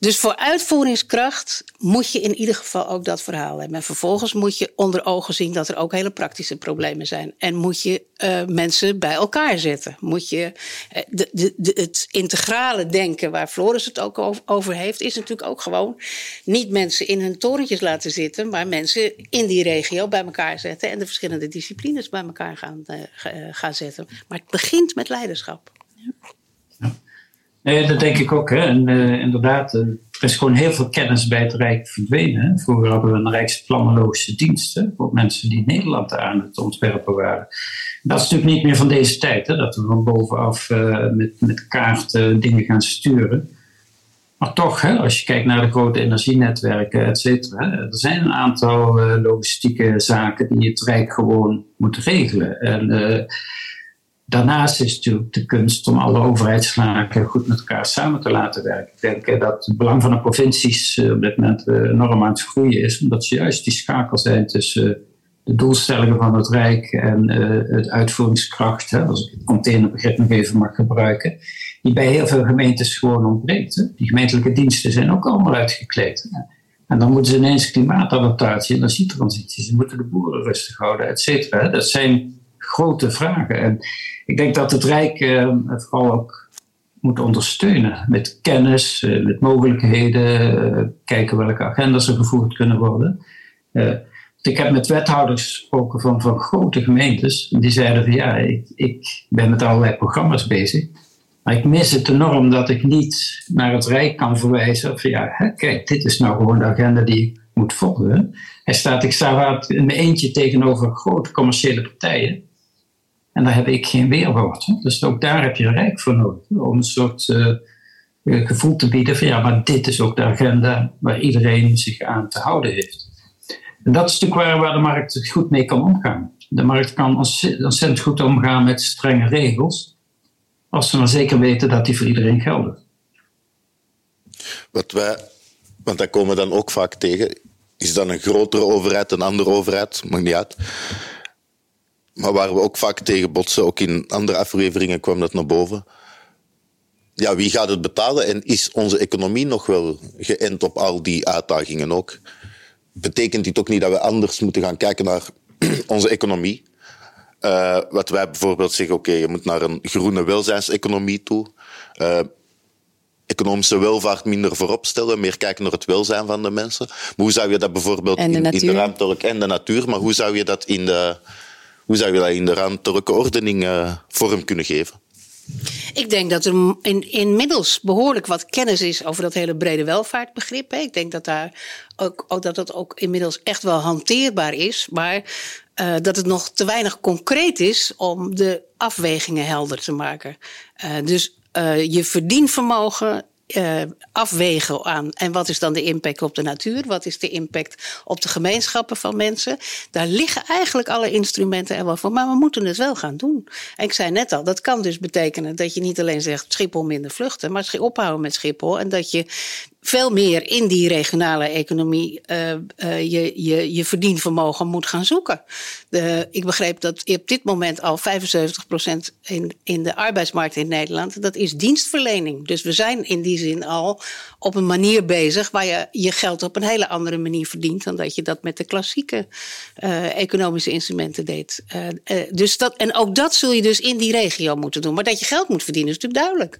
Dus voor uitvoeringskracht moet je in ieder geval ook dat verhaal hebben. En vervolgens moet je onder ogen zien dat er ook hele praktische problemen zijn. En moet je uh, mensen bij elkaar zetten. Moet je uh, de, de, het integrale denken, waar Floris het ook over heeft, is natuurlijk ook gewoon niet mensen in hun torentjes laten zitten, maar mensen in die regio bij elkaar zetten en de verschillende disciplines bij elkaar gaan, uh, gaan zetten. Maar het begint met leiderschap. Ja. Nee, dat denk ik ook. Hè. En uh, inderdaad, uh, er is gewoon heel veel kennis bij het Rijk verdwenen. Hè. Vroeger hadden we een Rijksplanologische dienst voor mensen die Nederland aan het ontwerpen waren. Dat is natuurlijk niet meer van deze tijd, hè, dat we van bovenaf uh, met, met kaarten dingen gaan sturen. Maar toch, hè, als je kijkt naar de grote energienetwerken, et cetera, er zijn een aantal logistieke zaken die het Rijk gewoon moet regelen. En Daarnaast is natuurlijk de kunst om alle overheidslagen goed met elkaar samen te laten werken. Ik denk eh, dat het belang van de provincies eh, op dit moment eh, enorm aan het groeien is, omdat ze juist die schakel zijn tussen de doelstellingen van het Rijk en het uitvoeringskracht, als ik het containerbegrip nog even mag gebruiken, die bij heel veel gemeentes gewoon ontbreekt. Die gemeentelijke diensten zijn ook allemaal uitgekleed. En dan moeten ze ineens klimaatadaptatie, energietransitie, ze moeten de boeren rustig houden, et cetera. Dat zijn grote vragen. En ik denk dat het Rijk uh, het vooral ook moet ondersteunen met kennis, uh, met mogelijkheden, uh, kijken welke agendas er gevoerd kunnen worden. ik heb met wethouders gesproken van, van grote gemeentes. Die zeiden van ja, ik, ik ben met allerlei programma's bezig. Maar ik mis het enorm dat ik niet naar het Rijk kan verwijzen. Van ja, hè, kijk, dit is nou gewoon de agenda die ik moet volgen. Hij staat, ik sta in mijn eentje tegenover grote commerciële partijen. En daar heb ik geen weerwoord. Dus ook daar heb je Rijk voor nodig. Om een soort uh, gevoel te bieden van ja, maar dit is ook de agenda waar iedereen zich aan te houden heeft. En dat is natuurlijk waar, waar de markt goed mee kan omgaan. De markt kan ontzettend goed omgaan met strenge regels, als ze maar zeker weten dat die voor iedereen gelden. Wat wij, want daar komen we dan ook vaak tegen, is dan een grotere overheid, een andere overheid, maakt niet uit maar waar we ook vaak tegen botsen, ook in andere afleveringen kwam dat naar boven. Ja, wie gaat het betalen en is onze economie nog wel geënt op al die uitdagingen ook? Betekent dit ook niet dat we anders moeten gaan kijken naar onze economie? Uh, wat wij bijvoorbeeld zeggen, oké, okay, je moet naar een groene welzijnseconomie toe. Uh, economische welvaart minder voorop stellen, meer kijken naar het welzijn van de mensen. Maar hoe zou je dat bijvoorbeeld in, in, de ruimtelijke en de natuur, maar hoe zou je dat in de hoe zou je dat in de ruimtelijke ordening uh, vorm kunnen geven? Ik denk dat er in, inmiddels behoorlijk wat kennis is over dat hele brede welvaartbegrip. Ik denk dat, daar ook, ook, dat dat ook inmiddels echt wel hanteerbaar is. Maar uh, dat het nog te weinig concreet is om de afwegingen helder te maken. Uh, dus je verdienvermogen uh, afwegen aan. En wat is dan de impact op de natuur? Wat is de impact op de gemeenschappen van mensen? Daar liggen eigenlijk alle instrumenten er wel voor. Maar we moeten het wel gaan doen. En ik zei net al, dat kan dus betekenen dat je niet alleen zegt Schiphol minder vluchten, maar ophouden met Schiphol. En dat je veel meer in die regionale economie uh, uh, je, je, je verdienvermogen moet gaan zoeken. De, ik begreep dat op dit moment al 75% in, in de arbeidsmarkt in Nederland, dat is dienstverlening. Dus we zijn in die zin al op een manier bezig waar je je geld op een hele andere manier verdient dan dat je dat met de klassieke uh, economische instrumenten deed. dus dat, en ook dat zul je dus in die regio moeten doen. Maar dat je geld moet verdienen is natuurlijk duidelijk.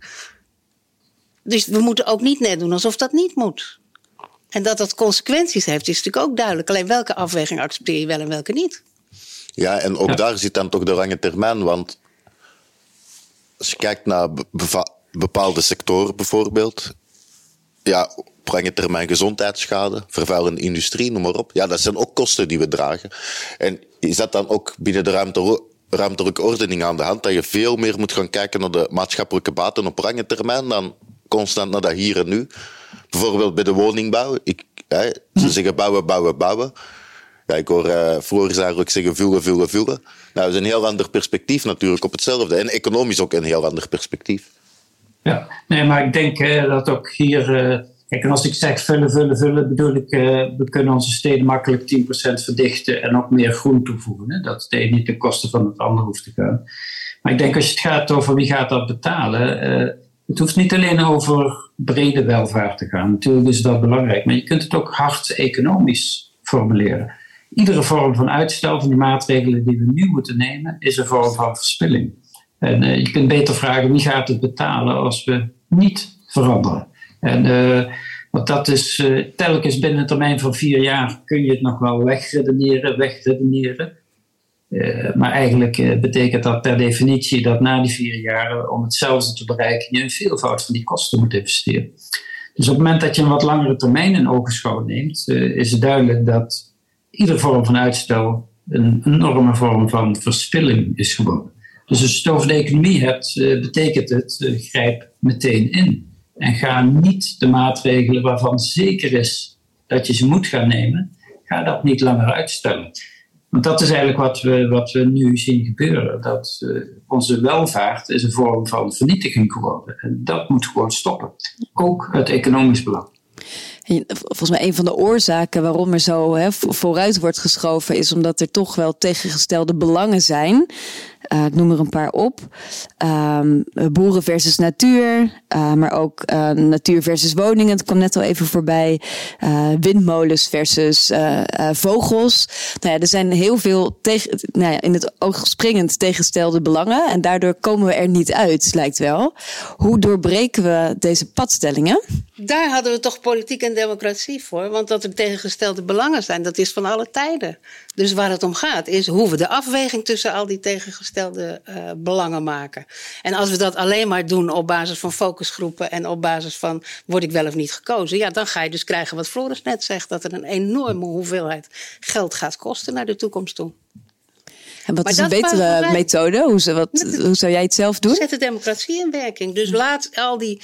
Dus we moeten ook niet net doen alsof dat niet moet. En dat dat consequenties heeft, is natuurlijk ook duidelijk. Alleen welke afweging accepteer je wel en welke niet. Ja, en ook daar zit dan toch de lange termijn. Want als je kijkt naar bepaalde sectoren bijvoorbeeld. Ja, op lange termijn gezondheidsschade, vervuilende industrie, noem maar op. Ja, dat zijn ook kosten die we dragen. En is dat dan ook binnen de ruimte ruimtelijke ordening aan de hand. Dat je veel meer moet gaan kijken naar de maatschappelijke baten op lange termijn dan constant naar dat hier en nu. Bijvoorbeeld bij de woningbouw. Ik, hè, ze hm. zeggen bouwen, bouwen, bouwen. Ja, ik hoor uh, Floris ook zeggen vullen, vullen, vullen. Nou, dat is een heel ander perspectief natuurlijk op hetzelfde. En economisch ook een heel ander perspectief. Ja, nee, maar ik denk uh, dat ook hier... Uh, kijk, en als ik zeg vullen, vullen, vullen, bedoel ik... we kunnen onze steden makkelijk 10% verdichten en ook meer groen toevoegen. Hè? Dat het een niet ten koste van het ander hoeft te gaan. Maar ik denk als je het gaat over wie gaat dat betalen het hoeft niet alleen over brede welvaart te gaan. Natuurlijk is dat belangrijk, maar je kunt het ook hard economisch formuleren. Iedere vorm van uitstel van die maatregelen die we nu moeten nemen, is een vorm van verspilling. En uh, je kunt beter vragen wie gaat het betalen als we niet veranderen. En uh, want dat is uh, telkens binnen een termijn van vier jaar kun je het nog wel wegredeneren, wegredeneren. Uh, maar eigenlijk uh, betekent dat per definitie dat na die vier jaren, om hetzelfde te bereiken, je een veelvoud van die kosten moet investeren. Dus op het moment dat je een wat langere termijn in ogenschouw neemt, uh, is het duidelijk dat iedere vorm van uitstel een enorme vorm van verspilling is geworden. Dus als je het over de economie hebt, betekent het grijp meteen in. En ga niet de maatregelen waarvan zeker is dat je ze moet gaan nemen, ga dat niet langer uitstellen. Want dat is eigenlijk wat we, wat we nu zien gebeuren. Dat uh, onze welvaart is een vorm van vernietiging geworden. En dat moet gewoon stoppen. Ook het economisch belang. Volgens mij een van de oorzaken waarom er zo hè, vooruit wordt geschoven, is omdat er toch wel tegengestelde belangen zijn. Uh, ik noem er een paar op. Um, boeren versus natuur, uh, maar ook natuur versus woningen. Het kwam net al even voorbij. windmolens versus vogels. Nou ja, er zijn heel veel nou ja, in het oog springend tegenstelde belangen. En daardoor komen we er niet uit, lijkt wel. Hoe doorbreken we deze padstellingen? Daar hadden we toch politiek en democratie voor. Want dat er tegengestelde belangen zijn, dat is van alle tijden. Dus waar het om gaat, is hoe we de afweging tussen al die tegengestelde uh, belangen maken. En als we dat alleen maar doen op basis van focusgroepen en op basis van word ik wel of niet gekozen, ja, dan ga je dus krijgen wat Floris net zegt, dat er een enorme hoeveelheid geld gaat kosten naar de toekomst toe. En wat is een betere methode? Hoe, wat, hoe zou jij het zelf doen? Zet de democratie in werking. Dus laat al die,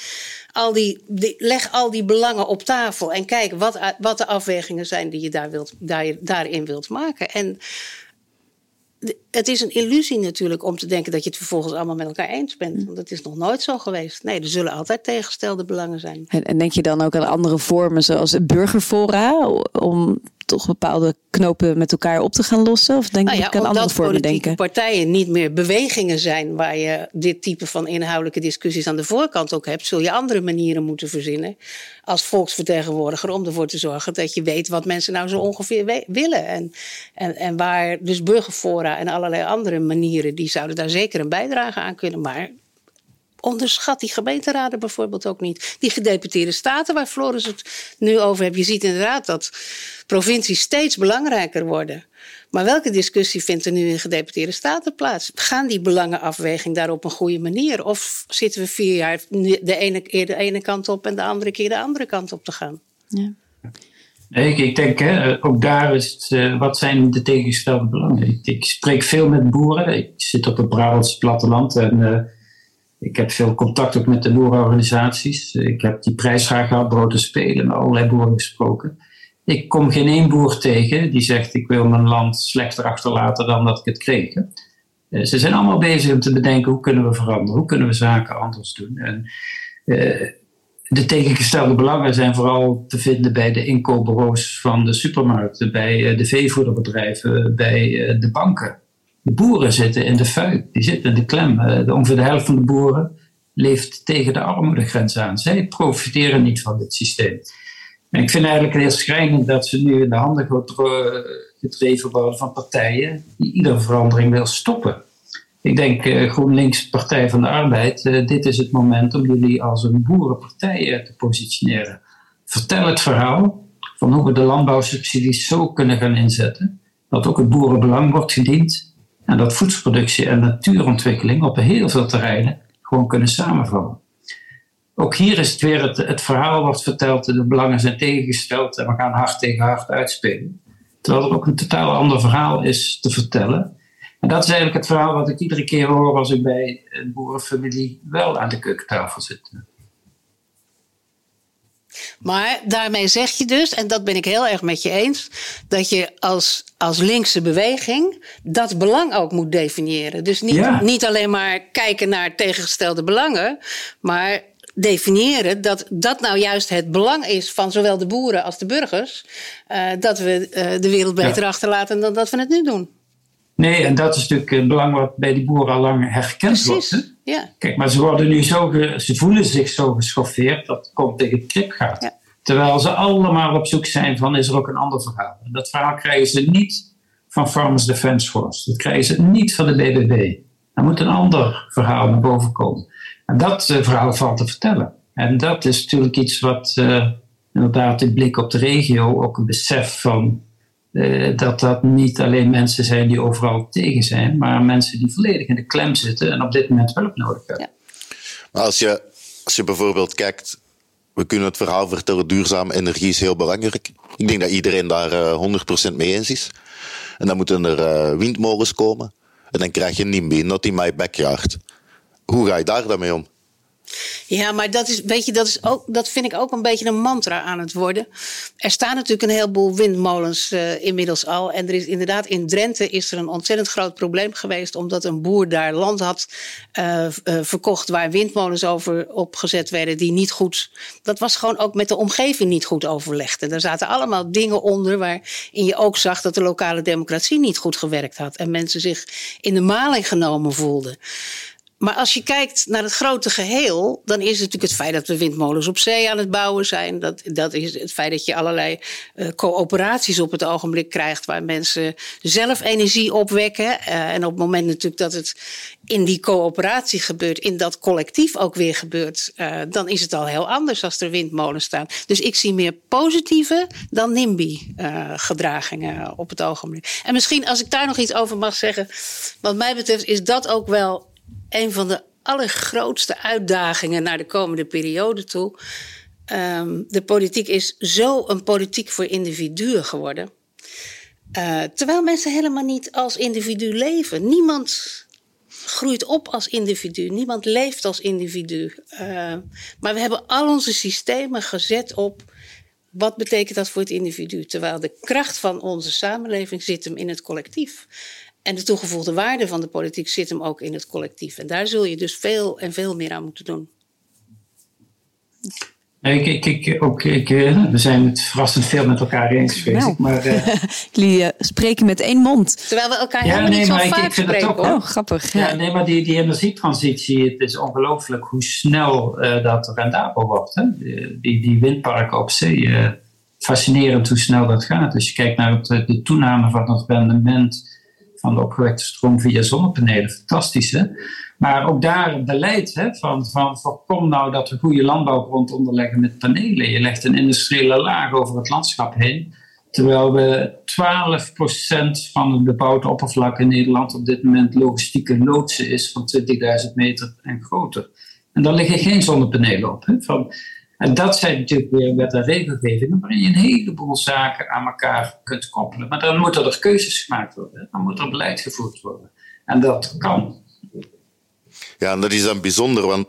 al die, leg al die belangen op tafel en kijk wat, wat de afwegingen zijn die je, daar wilt, daar, daarin wilt maken. En het is een illusie natuurlijk om te denken dat je het vervolgens allemaal met elkaar eens bent. Want dat is nog nooit zo geweest. Nee, er zullen altijd tegenstelde belangen zijn. En, en denk je dan ook aan andere vormen zoals burgerfora om toch bepaalde knopen met elkaar op te gaan lossen? Of denk nou ja, je aan andere vormen denken? partijen niet meer bewegingen zijn waar je dit type van inhoudelijke discussies aan de voorkant ook hebt, zul je andere manieren moeten verzinnen als volksvertegenwoordiger om ervoor te zorgen dat je weet wat mensen nou zo ongeveer willen. En, en, en waar dus burgerfora en allerlei andere manieren, die zouden daar zeker een bijdrage aan kunnen. Maar onderschat die gemeenteraden bijvoorbeeld ook niet. Die gedeputeerde staten waar Floris het nu over heeft. Je ziet inderdaad dat provincies steeds belangrijker worden. Maar welke discussie vindt er nu in gedeputeerde staten plaats? Gaan die belangenafweging daar op een goede manier? Of zitten we vier jaar de ene keer de ene kant op en de andere keer de andere kant op te gaan? Ja. Ik, ik denk, hè, ook daar is het, uh, wat zijn de tegengestelde belangen? Ik, ik, spreek veel met boeren. Ik zit op het Brabantse platteland en uh, ik heb veel contact ook met de boerenorganisaties. Ik heb die prijsvraag gehad, brood spelen, met allerlei boeren gesproken. Ik kom geen één boer tegen die zegt: Ik wil mijn land slechter achterlaten dan dat ik het kreeg. Uh, ze zijn allemaal bezig om te bedenken: hoe kunnen we veranderen? Hoe kunnen we zaken anders doen? En, de tegengestelde belangen zijn vooral te vinden bij de inkoopbureaus van de supermarkten, bij eh, de veevoederbedrijven, bij eh, de banken. De boeren zitten in de fuik, die zitten in de klem. Eh, ongeveer de helft van de boeren leeft tegen de armoedegrens aan. Zij profiteren niet van dit systeem. Ik vind eigenlijk heel schrijnend dat ze nu in de handen gedreven worden van partijen die iedere verandering wil stoppen. Ik denk uh, GroenLinks, Partij van de Arbeid, uh, dit is het moment om jullie als een boerenpartij te positioneren. Vertel het verhaal van hoe we de landbouwsubsidies zo kunnen gaan inzetten, dat ook het boerenbelang wordt gediend en dat voedselproductie en natuurontwikkeling op heel veel terreinen gewoon kunnen samenvallen. Ook hier is het weer het, verhaal wordt verteld, de belangen zijn tegengesteld en we gaan hard tegen hard uitspelen. Terwijl er ook een totaal ander verhaal is te vertellen en dat is eigenlijk het verhaal wat ik iedere keer hoor als ik bij een boerenfamilie wel aan de keukentafel zit. Maar daarmee zeg je dus, en dat ben ik heel erg met je eens, dat je als, als linkse beweging dat belang ook moet definiëren. Dus niet, niet alleen maar kijken naar tegengestelde belangen, maar definiëren dat dat nou juist het belang is van zowel de boeren als de burgers, uh, dat we uh, de wereld beter achterlaten dan dat we het nu doen. Nee, en dat is natuurlijk het belang wat bij die boeren al lang herkend Precies, wordt. Ja. Kijk, maar ze worden nu zo, ze voelen zich zo geschoffeerd dat het komt tegen het krip gaat. Ja. Terwijl ze allemaal op zoek zijn van, is er ook een ander verhaal? En dat verhaal krijgen ze niet van Farmers Defence Force. Dat krijgen ze niet van de BBB. Er moet een ander verhaal naar boven komen. En dat uh, verhaal valt te vertellen. En dat is natuurlijk iets wat uh, inderdaad in blik op de regio ook een besef van uh, dat dat niet alleen mensen zijn die overal tegen zijn, maar mensen die volledig in de klem zitten en op dit moment hulp nodig hebben. Ja. Maar als je, als je bijvoorbeeld kijkt, we kunnen het verhaal vertellen, duurzame energie is heel belangrijk. Ik denk dat iedereen daar uh, eh, 100% mee eens is. En dan moeten er uh, windmolens komen. En dan krijg je NIMBY, not in my backyard. Hoe ga je daar dan mee om? Ja, maar dat, is, weet je, dat, is ook, dat vind ik ook een beetje een mantra aan het worden. Er staan natuurlijk een heleboel windmolens uh, inmiddels al. En er is inderdaad in Drenthe is er een ontzettend groot probleem geweest. Omdat een boer daar land had uh, uh, verkocht waar windmolens over opgezet werden. Die niet goed. Dat was gewoon ook met de omgeving niet goed overlegd. En daar zaten allemaal dingen onder waarin je ook zag dat de lokale democratie niet goed gewerkt had. En mensen zich in de maling genomen voelden. Maar als je kijkt naar het grote geheel, dan is het natuurlijk het feit dat we windmolens op zee aan het bouwen zijn. Dat, dat is het feit dat je allerlei uh, coöperaties op het ogenblik krijgt waar mensen zelf energie opwekken. Uh, en op het moment natuurlijk dat het in die coöperatie gebeurt, in dat collectief ook weer gebeurt, uh, dan is het al heel anders als er windmolens staan. Dus ik zie meer positieve dan NIMBY-gedragingen op het ogenblik. En misschien als ik daar nog iets over mag zeggen, wat mij betreft is dat ook wel een van de allergrootste uitdagingen naar de komende periode toe. Um, de politiek is zo een politiek voor individuen geworden. Uh, terwijl mensen helemaal niet als individu leven. Niemand groeit op als individu. Niemand leeft als individu. Uh, maar we hebben al onze systemen gezet op wat betekent dat voor het individu. Terwijl de kracht van onze samenleving zit hem in het collectief. En de toegevoegde waarde van de politiek zit hem ook in het collectief. En daar zul je dus veel en veel meer aan moeten doen. Ik, ik, ik, ook, ik, eh, we zijn het verrassend veel met elkaar eens geweest. Nou. Maar, uh, Jullie uh, spreken met één mond. Terwijl we elkaar ja, helemaal nee, niet zo vaak ik, ik vind spreken. Ook, oh, grappig. Ja. ja. nee, maar die, die energietransitie, het is ongelooflijk hoe snel uh, dat rendabel wordt. Hè? Die, die windparken op zee, fascinerend hoe snel dat gaat. Als je kijkt naar het, de toename van het rendement van de opgewekte stroom via zonnepanelen. Fantastisch, hè? Maar ook daar het beleid hè, van, van voorkom nou dat we goede landbouwgrond onderleggen met panelen. Je legt een industriële laag over het landschap heen. Terwijl we 12% van het bebouwde oppervlak in Nederland op dit moment logistieke loodsen is van 20.000 meter en groter. En daar liggen geen zonnepanelen op. Hè, van, en dat zijn natuurlijk weer wet en regelgevingen waarin je een heleboel zaken aan elkaar kunt koppelen. Maar dan moeten er keuzes gemaakt worden. Dan moet er beleid gevoerd worden. En dat kan. Ja, en dat is dan bijzonder, want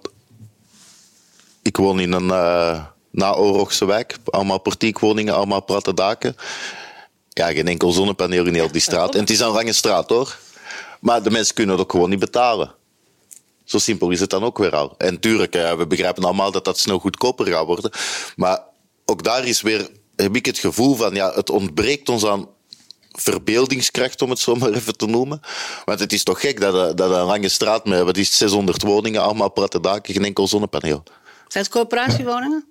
ik woon in een uh, naoorlogse wijk. Allemaal portiekwoningen, allemaal platte daken. Ja, geen enkel zonnepaneel in heel die straat. En het is een lange straat hoor. Maar de mensen kunnen het ook gewoon niet betalen. Zo simpel is het dan ook weer al. En tuurlijk, we begrijpen allemaal dat dat snel goedkoper gaat worden. Maar ook daar is weer, heb ik het gevoel van, ja, het ontbreekt ons aan verbeeldingskracht, om het zo maar even te noemen. Want het is toch gek dat, dat een lange straat met wat is 600 woningen, allemaal platte daken, geen enkel zonnepaneel. Zijn het corporatiewoningen?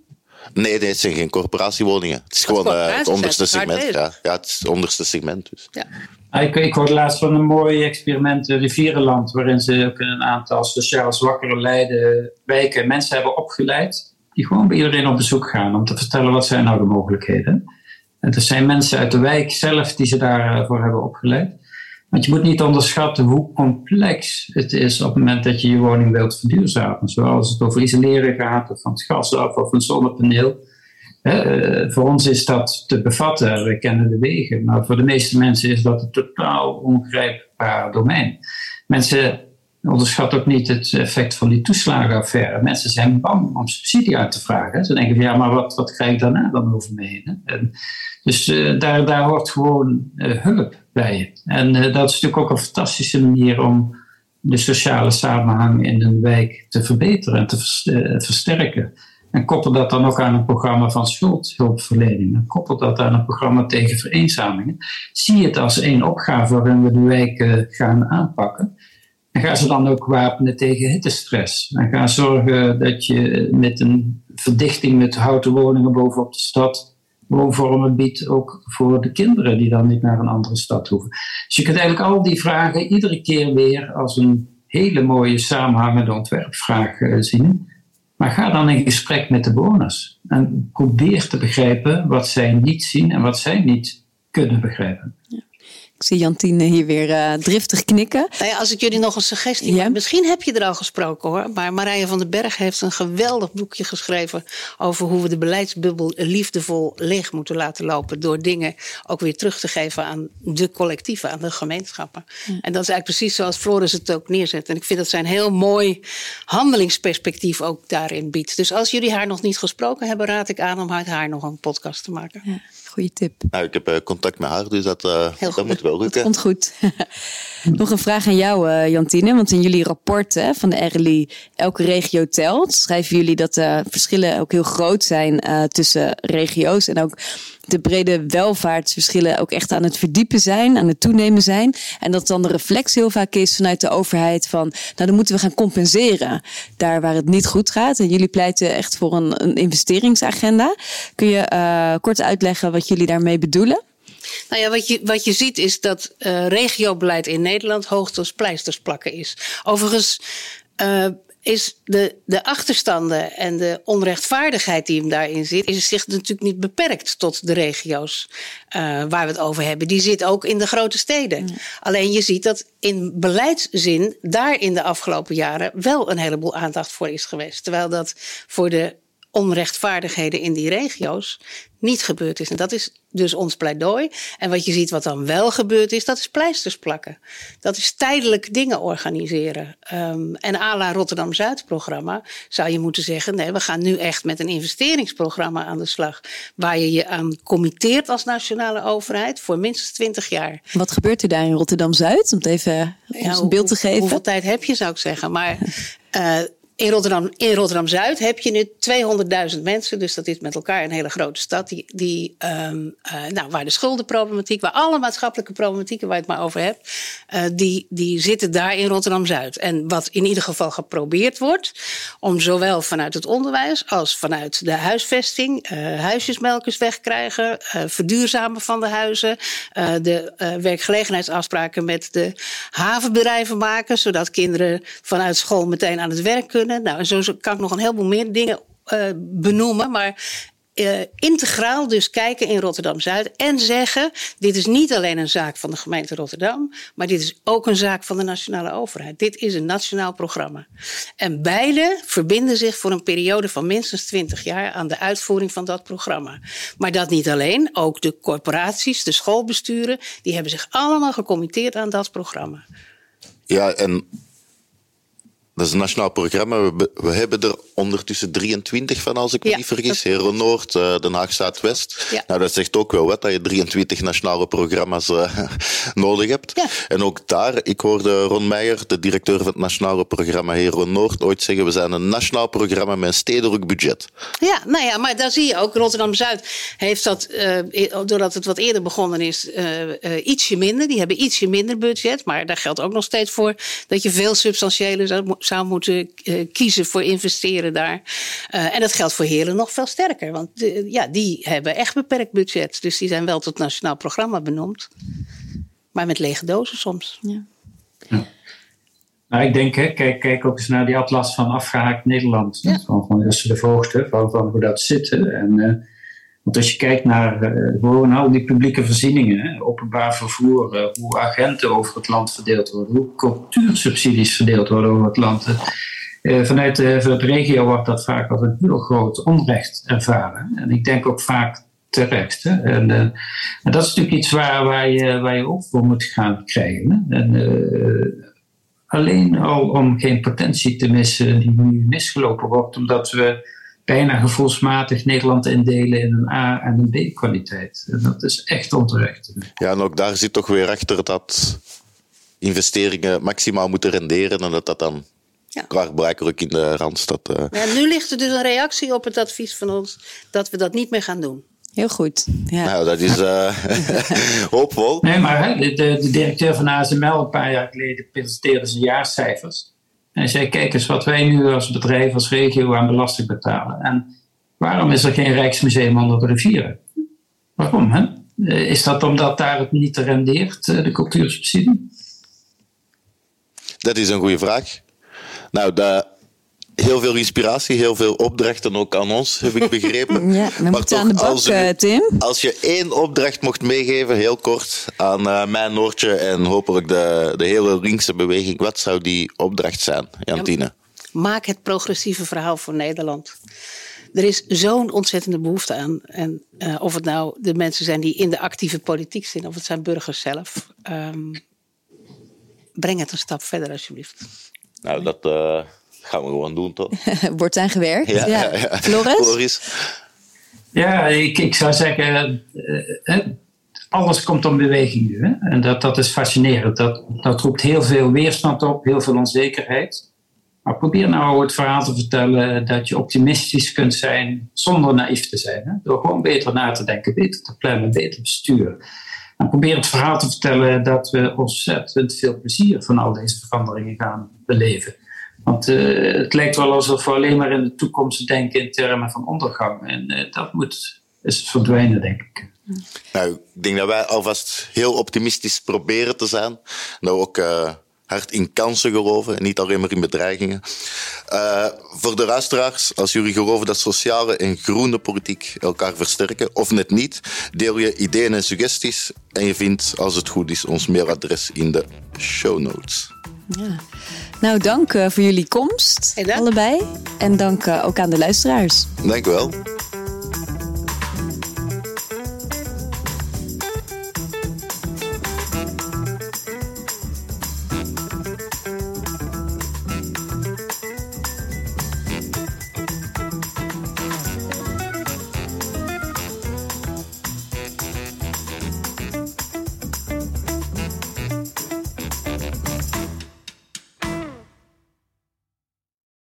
Nee, nee, het zijn geen corporatiewoningen. Het is gewoon uh, het onderste segment. Ja. ja, het is het onderste segment. Dus. Ja. Ik, ik hoorde laatst van een mooi experiment Rivierenland, waarin ze ook een aantal sociaal zwakkere Leiden wijken mensen hebben opgeleid, die gewoon bij iedereen op bezoek gaan om te vertellen wat zijn nou de mogelijkheden. En er zijn mensen uit de wijk zelf die ze daarvoor hebben opgeleid. Want je moet niet onderschatten hoe complex het is op het moment dat je je woning wilt verduurzamen. Zoals het over isoleren gaat, of van het gas af, of een zonnepaneel. Eh, voor ons is dat te bevatten, we kennen de wegen. Maar voor de meeste mensen is dat een totaal ongrijpbaar domein. Mensen onderschatten ook niet het effect van die toeslagenaffaire. Mensen zijn bang om subsidie uit te vragen. Ze denken van ja, maar wat, wat krijg ik daarna dan over me heen? En dus uh, daar, daar hoort gewoon uh, hulp bij. En dat is natuurlijk ook een fantastische manier om de sociale samenhang in een wijk te verbeteren en te versterken. En koppel dat dan ook aan een programma van schuldhulpverlening. En koppel dat aan een programma tegen vereenzamingen. Zie het als één opgave waarin we de wijken gaan aanpakken. En ga ze dan ook wapenen tegen hittestress. En ga zorgen dat je met een verdichting met houten woningen bovenop de stad woonvormen biedt ook voor de kinderen die dan niet naar een andere stad hoeven. Dus je kunt eigenlijk al die vragen iedere keer weer als een hele mooie samenhangende ontwerpvraag uh, zien. Maar ga dan in gesprek met de bewoners en probeer te begrijpen wat zij niet zien en wat zij niet kunnen begrijpen. Ik zie Jantine hier weer uh, driftig knikken. Nou ja, als ik jullie nog een suggestie ja. Misschien heb je er al gesproken hoor. Maar Marije van den Berg heeft een geweldig boekje geschreven. over hoe we de beleidsbubbel liefdevol leeg moeten laten lopen. door dingen ook weer terug te geven aan de collectieven, aan de gemeenschappen. Ja. En dat is eigenlijk precies zoals Floris het ook neerzet. En ik vind dat zij een heel mooi handelingsperspectief ook daarin biedt. Dus als jullie haar nog niet gesproken hebben, raad ik aan om uit haar nog een podcast te maken. Goede tip. Nou, ik heb uh, contact met haar, dus dat, uh, dat moet wel lukken. Dat komt goed. Nog een vraag aan jou, uh, Jantine. Want in jullie rapport hè, van de RLI Elke Regio Telt... schrijven jullie dat de verschillen ook heel groot zijn tussen regio's... en ook de brede welvaartsverschillen ook echt aan het verdiepen zijn, aan het toenemen zijn. En dat dan de reflex heel vaak is vanuit de overheid van, nou dan moeten we gaan compenseren daar waar het niet goed gaat. En jullie pleiten echt voor een, een investeringsagenda. Kun je uh, kort uitleggen wat jullie daarmee bedoelen? Nou ja, wat je, wat je ziet is dat uh, regiobeleid in Nederland hoogstens pleisters plakken is. Overigens uh, is de, de achterstanden en de onrechtvaardigheid die hem daarin zit, is zich natuurlijk niet beperkt tot de regio's uh, waar we het over hebben. Die zit ook in de grote steden. Alleen je ziet dat in beleidszin daar in de afgelopen jaren wel een heleboel aandacht voor is geweest. Terwijl dat voor de onrechtvaardigheden in die regio's niet gebeurd is. En dat is dus ons pleidooi. En wat je ziet wat dan wel gebeurd is, dat is pleisters plakken. Dat is tijdelijk dingen organiseren. Um, en à la Rotterdam-Zuid-programma zou je moeten zeggen... nee, we gaan nu echt met een investeringsprogramma aan de slag... waar je je aan committeert als nationale overheid voor minstens 20 jaar. Wat gebeurt er daar in Rotterdam-Zuid? Om het even ja, ons een beeld te geven. Hoeveel tijd heb je, zou ik zeggen. Maar... Uh, in Rotterdam, in Rotterdam Zuid heb je nu 200.000 mensen, dus dat is met elkaar een hele grote stad, die, die, um, uh, nou, waar de schuldenproblematiek, waar alle maatschappelijke problematieken waar je het maar over hebt, uh, die, die zitten daar in Rotterdam Zuid. En wat in ieder geval geprobeerd wordt, om zowel vanuit het onderwijs als vanuit de huisvesting, uh, huisjesmelkers wegkrijgen, verduurzamen van de huizen, de werkgelegenheidsafspraken met de havenbedrijven maken, zodat kinderen vanuit school meteen aan het werk kunnen. Nou, zo kan ik nog een heleboel meer dingen uh, benoemen. Maar uh, integraal dus kijken in Rotterdam Zuid en zeggen: dit is niet alleen een zaak van de gemeente Rotterdam, maar dit is ook een zaak van de nationale overheid. Dit is een nationaal programma. En beide verbinden zich voor een periode van minstens 20 jaar aan de uitvoering van dat programma. Maar dat niet alleen, ook de corporaties, de schoolbesturen, die hebben zich allemaal gecommitteerd aan dat programma. Ja, en dat is een nationaal programma. We, we, hebben er ondertussen 23 van, als ik me niet vergis. Hero Noord, uh, Den Haag Zuidwest. Ja. Nou, dat zegt ook wel wat, dat je 23 nationale programma's uh, nodig hebt. Ja. En ook daar, ik hoorde Ron Meijer, de directeur van het nationale programma Hero Noord, ooit zeggen: we zijn een nationaal programma met een stedelijk budget. Ja, nou ja, maar daar zie je ook. Rotterdam-Zuid heeft dat, uh, doordat het wat eerder begonnen is, ietsje minder. Die hebben ietsje minder budget. Maar daar geldt ook nog steeds voor dat je veel substantiëler zou moeten uh, kiezen voor investeren daar. Uh, en dat geldt voor Heren nog veel sterker. Want de, ja, die hebben echt beperkt budget. Dus die zijn wel tot nationaal programma benoemd. Maar met lege dozen soms. Ja. ja. Nou, ik denk, hè, kijk, kijk ook eens naar die atlas van afgehaakt Nederland. Ja. Van, van de Voogd, van, van hoe dat zit. En uh, want als je kijkt naar uh, gewoon al die publieke voorzieningen, openbaar vervoer, uh, hoe agenten over het land verdeeld worden, hoe cultuursubsidies verdeeld worden over het land. Uh, vanuit de, regio wordt dat vaak als een heel groot onrecht ervaren. En ik denk ook vaak terecht. Hè. En, dat is natuurlijk iets waar, waar, je, waar ook voor moet gaan krijgen. En, alleen al om geen potentie te missen die nu misgelopen wordt, omdat we bijna gevoelsmatig Nederland indelen in een A- en een B-kwaliteit. En dat is echt onterecht. Ja, en ook daar zit toch weer achter dat investeringen maximaal moeten renderen en dat dat dan ja. klaarblijkelijk in de Randstad... Uh... Ja, nu ligt er dus een reactie op het advies van ons dat we dat niet meer gaan doen. Heel goed. Ja. Nou, dat is uh, hoopvol. Nee, maar de, de, de, directeur van ASML een paar jaar geleden presenteerde zijn jaarcijfers. En zei, kijk eens wat wij nu als bedrijf, als regio aan belasting betalen. En waarom is er geen Rijksmuseum onder de rivieren? Waarom? Hè? Eh, is dat omdat daar het niet rendeert, eh, de cultuursubsidie? Dat is een goede vraag. Nou, de, heel veel inspiratie, heel veel opdrachten ook aan ons, heb ik begrepen. ja, we moeten aan de bak, als, uh, Tim. Als je één opdracht mocht meegeven, heel kort, aan uh, mijn Noortje en hopelijk de, de hele linkse beweging, wat zou die opdracht zijn, Jantine? Ja, maak het progressieve verhaal voor Nederland. Er is zo'n ontzettende behoefte aan. En uh, of het nou de mensen zijn die in de actieve politiek zitten, of het zijn burgers zelf. Um, breng het een stap verder, alsjeblieft. Nou, dat gaan we gewoon doen, toch? Wordt aan gewerkt. Ja, ja. ja. Floris? Ja, ik, ik zou zeggen, uh, alles komt om beweging nu. Hè? En dat, dat is fascinerend. Dat, dat roept heel veel weerstand op, heel veel onzekerheid. Maar probeer nou het verhaal te vertellen dat je optimistisch kunt zijn zonder naïef te zijn. Hè? Door gewoon beter na te denken, beter te plannen, beter besturen. En probeer het verhaal te vertellen dat we ontzettend veel plezier van al deze veranderingen gaan beleven. Want uh, het lijkt wel alsof we alleen maar in de toekomst denken in termen van ondergang. En uh, dat moet is verdwijnen, denk ik. Nou, ik denk dat wij alvast heel optimistisch proberen te zijn. Dat we ook uh, hard in kansen geloven en niet alleen maar in bedreigingen. voor de luisteraars, als jullie geloven dat sociale en groene politiek elkaar versterken, of net niet, deel je ideeën en suggesties. En je vindt, als het goed is, ons mailadres in de show notes. Ja. Nou, dank uh, voor jullie komst, allebei. En dank uh, ook aan de luisteraars. Dank u wel.